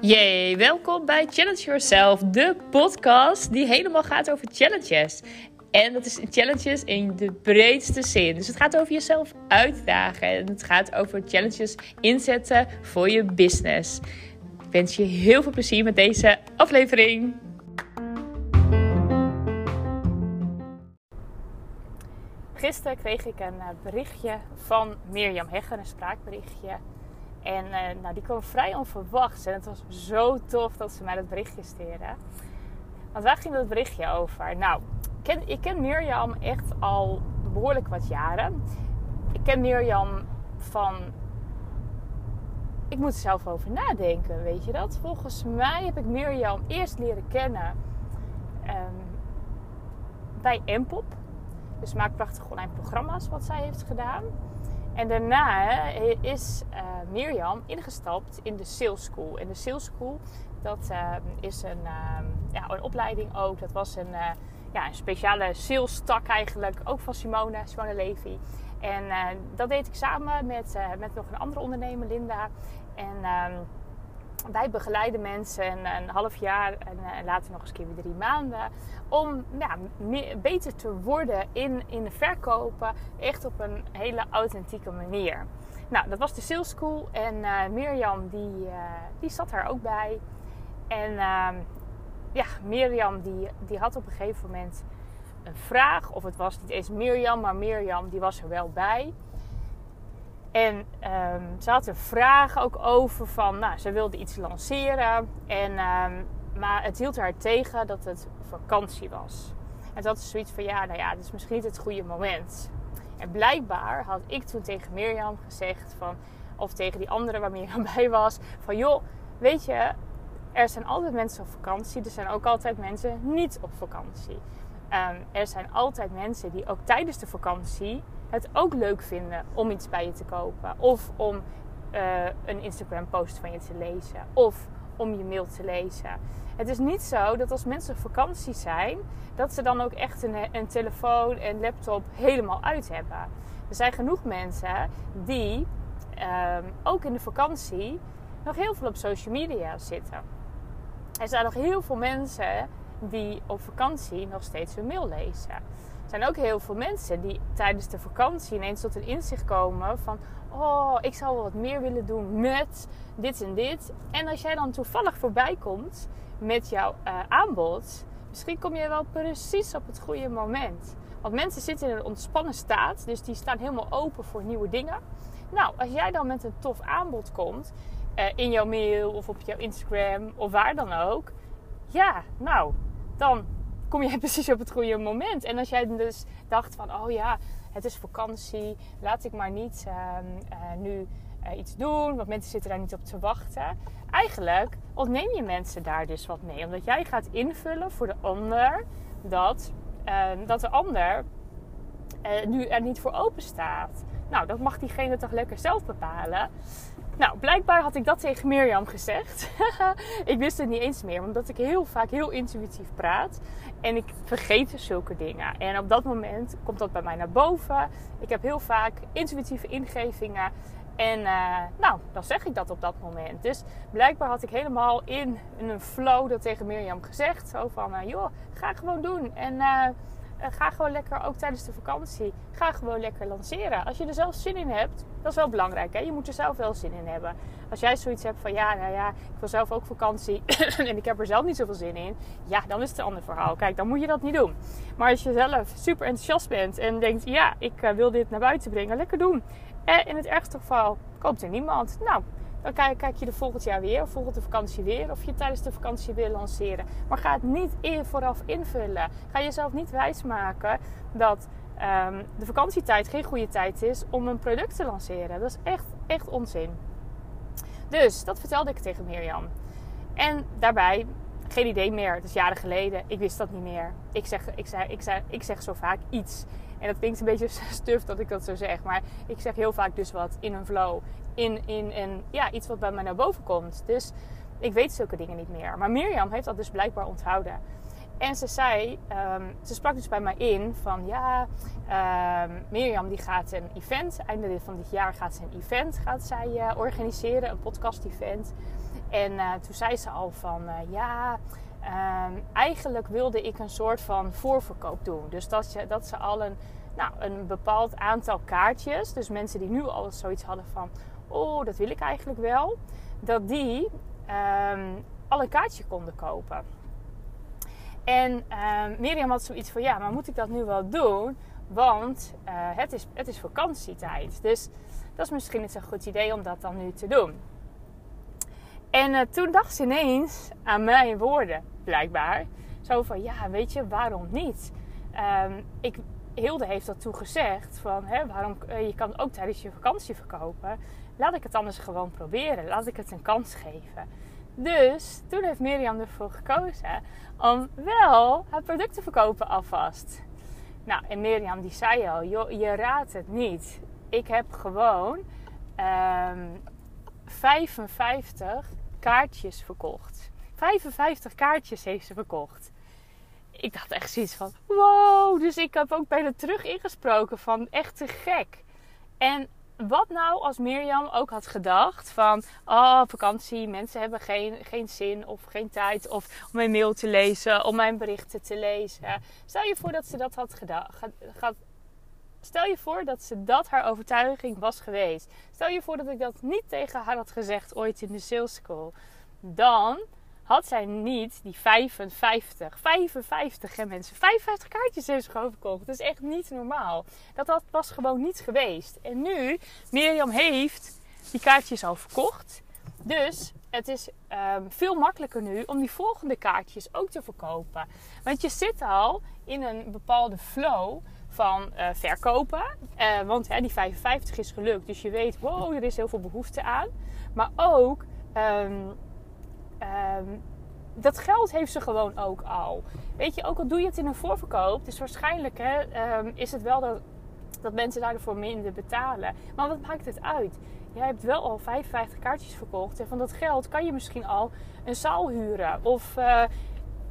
Yay, welkom bij Challenge Yourself, de podcast die helemaal gaat over challenges. En dat is challenges in de breedste zin. Dus het gaat over jezelf uitdagen en het gaat over challenges inzetten voor je business. Ik wens je heel veel plezier met deze aflevering. Gisteren kreeg ik een eh, berichtje van Mirjam Hegger, een spraakberichtje. En uh, nou, die kwam vrij onverwachts. En het was zo tof dat ze mij dat berichtje stuurde. Want waar ging dat berichtje over? Nou, ik ken, ik ken Mirjam echt al behoorlijk wat jaren. Ik ken Mirjam van. Ik moet er zelf over nadenken, weet je dat? Volgens mij heb ik Mirjam eerst leren kennen um, bij Mpop. Dus maak prachtig online programma's wat zij heeft gedaan. En daarna is uh, Mirjam ingestapt in de Sales School. En de Sales School, dat uh, is een, uh, ja, een opleiding ook. Dat was een, ja, een speciale sales tak eigenlijk. Ook van Simone, Simone Levy. En dat deed ik samen met, met nog een andere ondernemer, Linda. En ehm, wij begeleiden mensen een, half jaar en, en, later nog eens keer weer drie maanden. Om beter te worden in, in de verkopen. Echt op een hele authentieke manier. Nou, dat was de sales school. En uh, Mirjam die, uh, die zat daar ook bij. En uh, ja, Mirjam die, die had op een gegeven moment een vraag. Of het was niet eens Mirjam, maar Mirjam die was er wel bij. En um, ze had er vragen ook over van, nou, ze wilde iets lanceren. En, um, maar het hield haar tegen dat het vakantie was. En dat is zoiets van, ja, nou ja, het is misschien niet het goede moment. En blijkbaar had ik toen tegen Mirjam gezegd van, of tegen die andere waar Mirjam bij was, van joh, weet je, er zijn altijd mensen op vakantie. Er zijn ook altijd mensen niet op vakantie. Um, er zijn altijd mensen die ook tijdens de vakantie het ook leuk vinden om iets bij je te kopen. Of om uh, een Instagram post van je te lezen. Of om je mail te lezen. Het is niet zo dat als mensen op vakantie zijn, dat ze dan ook echt een, een telefoon en laptop helemaal uit hebben. Er zijn genoeg mensen die um, ook in de vakantie nog heel veel op social media zitten. Er zijn nog heel veel mensen die op vakantie nog steeds hun mail lezen zijn ook heel veel mensen die tijdens de vakantie ineens tot een inzicht komen van... Oh, ik zou wel wat meer willen doen met dit en dit. En als jij dan toevallig voorbij komt met jouw uh, aanbod... Misschien kom je wel precies op het goede moment. Want mensen zitten in een ontspannen staat. Dus die staan helemaal open voor nieuwe dingen. Nou, als jij dan met een tof aanbod komt... Uh, in jouw mail of op jouw Instagram of waar dan ook... Ja, nou, dan kom je precies op het goede moment. En als jij dus dacht van, oh ja, het is vakantie, laat ik maar niet uh, uh, nu uh, iets doen, want mensen zitten daar niet op te wachten. Eigenlijk ontneem je mensen daar dus wat mee, omdat jij gaat invullen voor de ander dat, ehm, dat de ander eh, nu er niet voor open staat. Nou, dat mag diegene toch lekker zelf bepalen. Nou, blijkbaar had ik dat tegen Mirjam gezegd. ik wist het niet eens meer, omdat ik heel vaak heel intuïtief praat. En ik vergeet zulke dingen. En op dat moment komt dat bij mij naar boven. Ik heb heel vaak intuïtieve ingevingen. En uh, nou, dan zeg ik dat op dat moment. Dus blijkbaar had ik helemaal in, een flow dat tegen Mirjam gezegd. Zo van, uh, joh, ga gewoon doen. En uh, ga gewoon lekker, ook tijdens de vakantie, ga gewoon lekker lanceren. Als je er zelf zin in hebt, dat is wel belangrijk. Hè? Je moet er zelf wel zin in hebben. Als jij zoiets hebt van, ja, nou ja, ik wil zelf ook vakantie en ik heb er zelf niet zoveel zin in. Ja, dan is het een ander verhaal. Kijk, dan moet je dat niet doen. Maar als je zelf super enthousiast bent en denkt, ja, ik wil dit naar buiten brengen, lekker doen. En in het ergste geval koopt er niemand. Nou, dan kijk, je de volgend jaar weer, of volgende vakantie weer, of je tijdens de vakantie weer lanceren. Maar ga het niet in, vooraf invullen. Ga jezelf niet wijsmaken dat um, de vakantietijd geen goede tijd is om een product te lanceren. Dat is echt, echt onzin. Dus dat vertelde ik tegen Mirjam. En daarbij, geen idee meer. Het is jaren geleden. Ik wist dat niet meer. Ik zeg, ik zeg, ik zeg, ik zeg zo vaak iets. En dat klinkt een beetje stuf dat ik dat zo zeg. Maar ik zeg heel vaak dus wat in een flow. In, in, in ja, iets wat bij mij naar boven komt. Dus ik weet zulke dingen niet meer. Maar Mirjam heeft dat dus blijkbaar onthouden. En ze zei, ehm, ze sprak dus bij mij in van ja, um, Mirjam die gaat een event, einde van dit jaar gaat ze een event gaat zij, uh, organiseren, een podcast event. En uh, toen zei ze al van uh, ja, um, eigenlijk wilde ik een soort van voorverkoop doen. Dus dat, je, dat ze al een, nou, een bepaald aantal kaartjes, dus mensen die nu al zoiets hadden van oh dat wil ik eigenlijk wel, dat die al een kaartje konden kopen. En uh, Mirjam had zoiets van: ja, maar moet ik dat nu wel doen? Want uh, het, is, het is vakantietijd. Dus dat is misschien niet zo'n goed idee om dat dan nu te doen. En uh, toen dacht ze ineens aan mijn woorden, blijkbaar. Zo van: ja, weet je, waarom niet? Um, ik, Hilde heeft dat toen gezegd: van, hè, waarom, uh, je kan ook tijdens je vakantie verkopen. Laat ik het anders gewoon proberen. Laat ik het een kans geven. Dus toen heeft Mirjam ervoor gekozen om wel het product te verkopen alvast. Nou, en Mirjam die zei al, joh, je raadt het niet. Ik heb gewoon um, ehm, 55 kaartjes verkocht. 55 kaartjes heeft ze verkocht. Ik dacht echt zoiets van, wow. Dus ik heb ook bij de terug ingesproken van, echt te gek. En wat nou als Mirjam ook had gedacht van... Oh, vakantie, mensen hebben geen, geen zin of geen tijd of om mijn mail te lezen, om mijn berichten te lezen. Stel je voor dat ze dat had gedacht. Stel je voor dat ze dat haar overtuiging was geweest. Stel je voor dat ik dat niet tegen haar had gezegd ooit in de sales school. Dan had zij niet die 55, 55 hè mensen, 55 kaartjes heeft ze gewoon verkocht. Dat is echt niet normaal. Dat, was gewoon niet geweest. En nu, Mirjam heeft die kaartjes al verkocht. Dus het is um, veel makkelijker nu om die volgende kaartjes ook te verkopen. Want je zit al in een bepaalde flow van uh, verkopen. Uh, want hè, die 55 is gelukt. Dus je weet, wow, er is heel veel behoefte aan. Maar ook... Um, Um, dat geld heeft ze gewoon ook al. Weet je, ook al doe je het in een voorverkoop, dus waarschijnlijk hè, um, is het wel dat, dat mensen daarvoor minder betalen. Maar wat maakt het uit? Jij hebt wel al 55 kaartjes verkocht en van dat geld kan je misschien al een zaal huren of uh,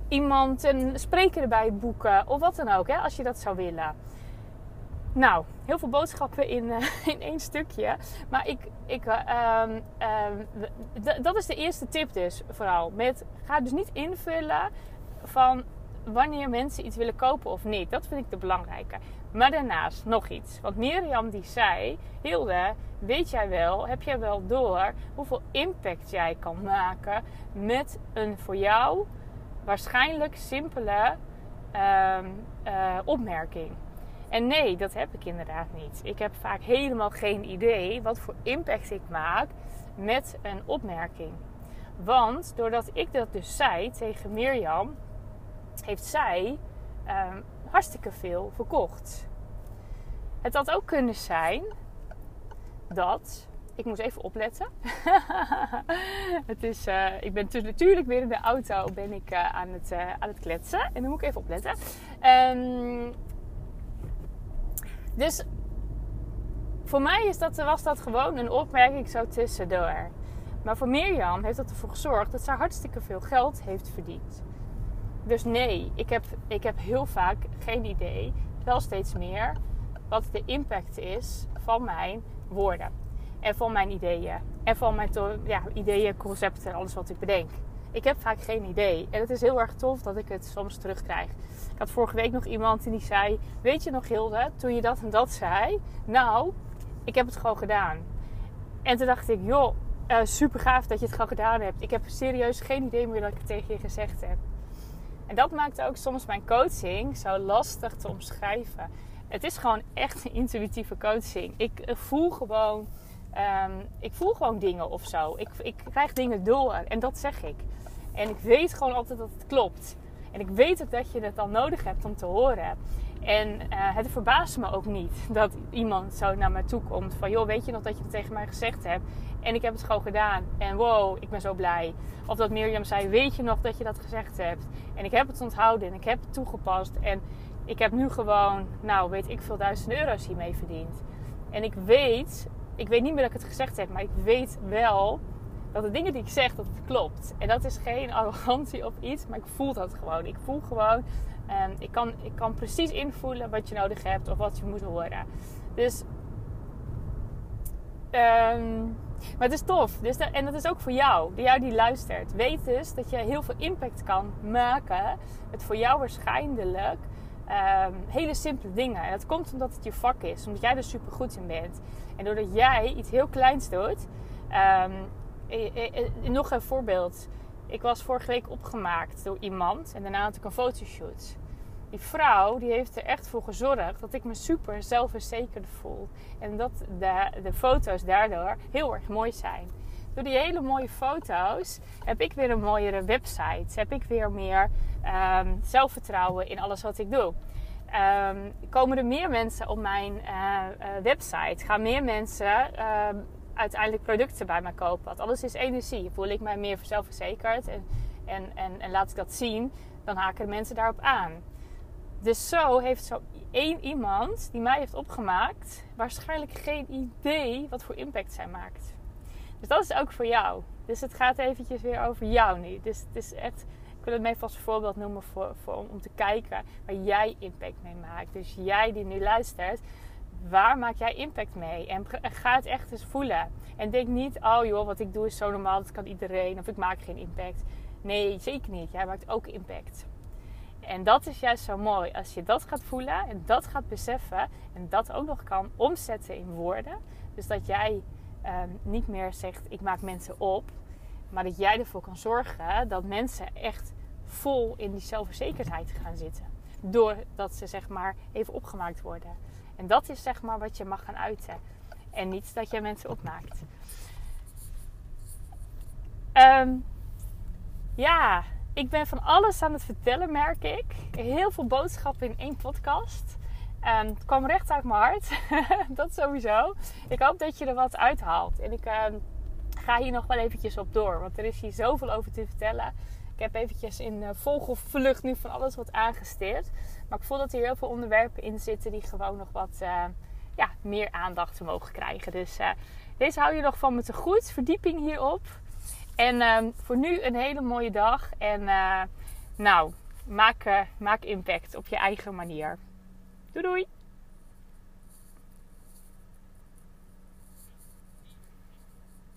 iemand een spreker erbij boeken of wat dan ook, hè, als je dat zou willen. Nou, heel veel boodschappen in, uh, in één stukje. Maar ik, ik, uh, dat is de eerste tip dus vooral. Met, ga dus niet invullen van wanneer mensen iets willen kopen of niet. Dat vind ik de belangrijke. Maar daarnaast nog iets. Want Mirjam die zei, Hilde, weet jij wel, heb jij wel door hoeveel impact jij kan maken met een voor jou waarschijnlijk simpele uh, opmerking? En nee, dat heb ik inderdaad niet. Ik heb vaak helemaal geen idee wat voor impact ik maak met een opmerking. Want doordat ik dat dus zei tegen Mirjam, heeft zij um, hartstikke veel verkocht. Het had ook kunnen zijn dat. Ik moet even opletten. het is, uh, ik ben natuurlijk weer in de auto ben ik, uh, aan, het, uh, aan het kletsen. En dan moet ik even opletten. Um, dus voor mij is dat, was dat gewoon een opmerking zo tussendoor. Maar voor Mirjam heeft dat ervoor gezorgd dat ze hartstikke veel geld heeft verdiend. Dus nee, ik heb, ik heb heel vaak geen idee, wel steeds meer, wat de impact is van mijn woorden. En van mijn ideeën. En van mijn ja, ideeën, concepten, alles wat ik bedenk. Ik heb vaak geen idee. En het is heel erg tof dat ik het soms terugkrijg. Ik had vorige week nog iemand die zei: Weet je nog, Hilde, toen je dat en dat zei? Nou, ik heb het gewoon gedaan. En toen dacht ik: Joh, uh, super gaaf dat je het gewoon gedaan hebt. Ik heb serieus geen idee meer dat ik het tegen je gezegd heb. En dat maakt ook soms mijn coaching zo lastig te omschrijven. Het is gewoon echt een intuïtieve coaching. Ik voel gewoon, um, ik voel gewoon dingen of zo. Ik, ik krijg dingen door en dat zeg ik. En ik weet gewoon altijd dat het klopt. En ik weet ook dat je het dan nodig hebt om te horen. En uh, het verbaast me ook niet dat iemand zo naar me toe komt van... joh, weet je nog dat je het tegen mij gezegd hebt? En ik heb het gewoon gedaan. En wow, ik ben zo blij. Of dat Mirjam zei, weet je nog dat je dat gezegd hebt? En ik heb het onthouden en ik heb het toegepast. En ik heb nu gewoon, nou weet ik veel, duizenden euro's hiermee verdiend. En ik weet, ik weet niet meer dat ik het gezegd heb... maar ik weet wel dat de dingen die ik zeg, dat het klopt. En dat is geen arrogantie of iets, maar ik voel dat gewoon. Ik voel gewoon, um, ik, kan, ik kan precies invoelen wat je nodig hebt of wat je moet horen. Dus, um, maar het is tof. Dus en dat is ook voor jou, die jou die luistert. Weet dus dat je heel veel impact kan maken met voor jou waarschijnlijk um, hele simpele dingen. En dat komt omdat het je vak is, omdat jij er super goed in bent. En doordat jij iets heel kleins doet, nog een voorbeeld. Ik was vorige week opgemaakt door iemand en daarna had ik een fotoshoot. Die vrouw die heeft er echt voor gezorgd dat ik me super zelfverzekerd voel. En dat de, de foto's daardoor heel erg mooi zijn. Door die hele mooie foto's heb ik weer een mooiere website. Heb ik weer meer um, zelfvertrouwen in alles wat ik doe. Um, komen er meer mensen op mijn uh, uh, website? Gaan meer mensen um, uiteindelijk producten bij mij kopen. Want alles is energie. Voel ik mij meer zelfverzekerd en, en, en, en laat ik dat zien, dan haken mensen daarop aan. Dus zo heeft zo één iemand die mij heeft opgemaakt, waarschijnlijk geen idee wat voor impact zij maakt. Dus dat is ook voor jou. Dus het gaat eventjes weer over jou nu. Dus het is echt, ik wil het mee als voorbeeld noemen voor, voor, om te kijken waar jij impact mee maakt. Dus jij die nu luistert, waar maak jij impact mee? En ga het echt eens voelen. En denk niet, oh joh, wat ik doe is zo normaal, dat kan iedereen. Of ik maak geen impact. Nee, zeker niet. Jij maakt ook impact. En dat is juist zo mooi. Als je dat gaat voelen en dat gaat beseffen. En dat ook nog kan omzetten in woorden. Dus dat jij ehm, niet meer zegt, ik maak mensen op. Maar dat jij ervoor kan zorgen dat mensen echt vol in die zelfverzekerdheid gaan zitten. Doordat ze zeg maar even opgemaakt worden. En dat is zeg maar wat je mag gaan uiten. En niet dat je mensen opmaakt. Um, ja, ik ben van alles aan het vertellen, merk ik. Heel veel boodschappen in één podcast. Um, het kwam recht uit mijn hart. dat sowieso. Ik hoop dat je er wat uithaalt. En ik um, ga hier nog wel eventjes op door. Want er is hier zoveel over te vertellen. Ik heb eventjes in uh, vogelvlucht nu van alles wat aangesteerd. Maar ik voel dat er heel veel onderwerpen in zitten die gewoon nog wat uh, ja, meer aandacht mogen krijgen. Dus uh, deze hou je nog van me te goed. Verdieping hierop. En um, voor nu een hele mooie dag. En nou, maak, maak impact op je eigen manier. Doei doei!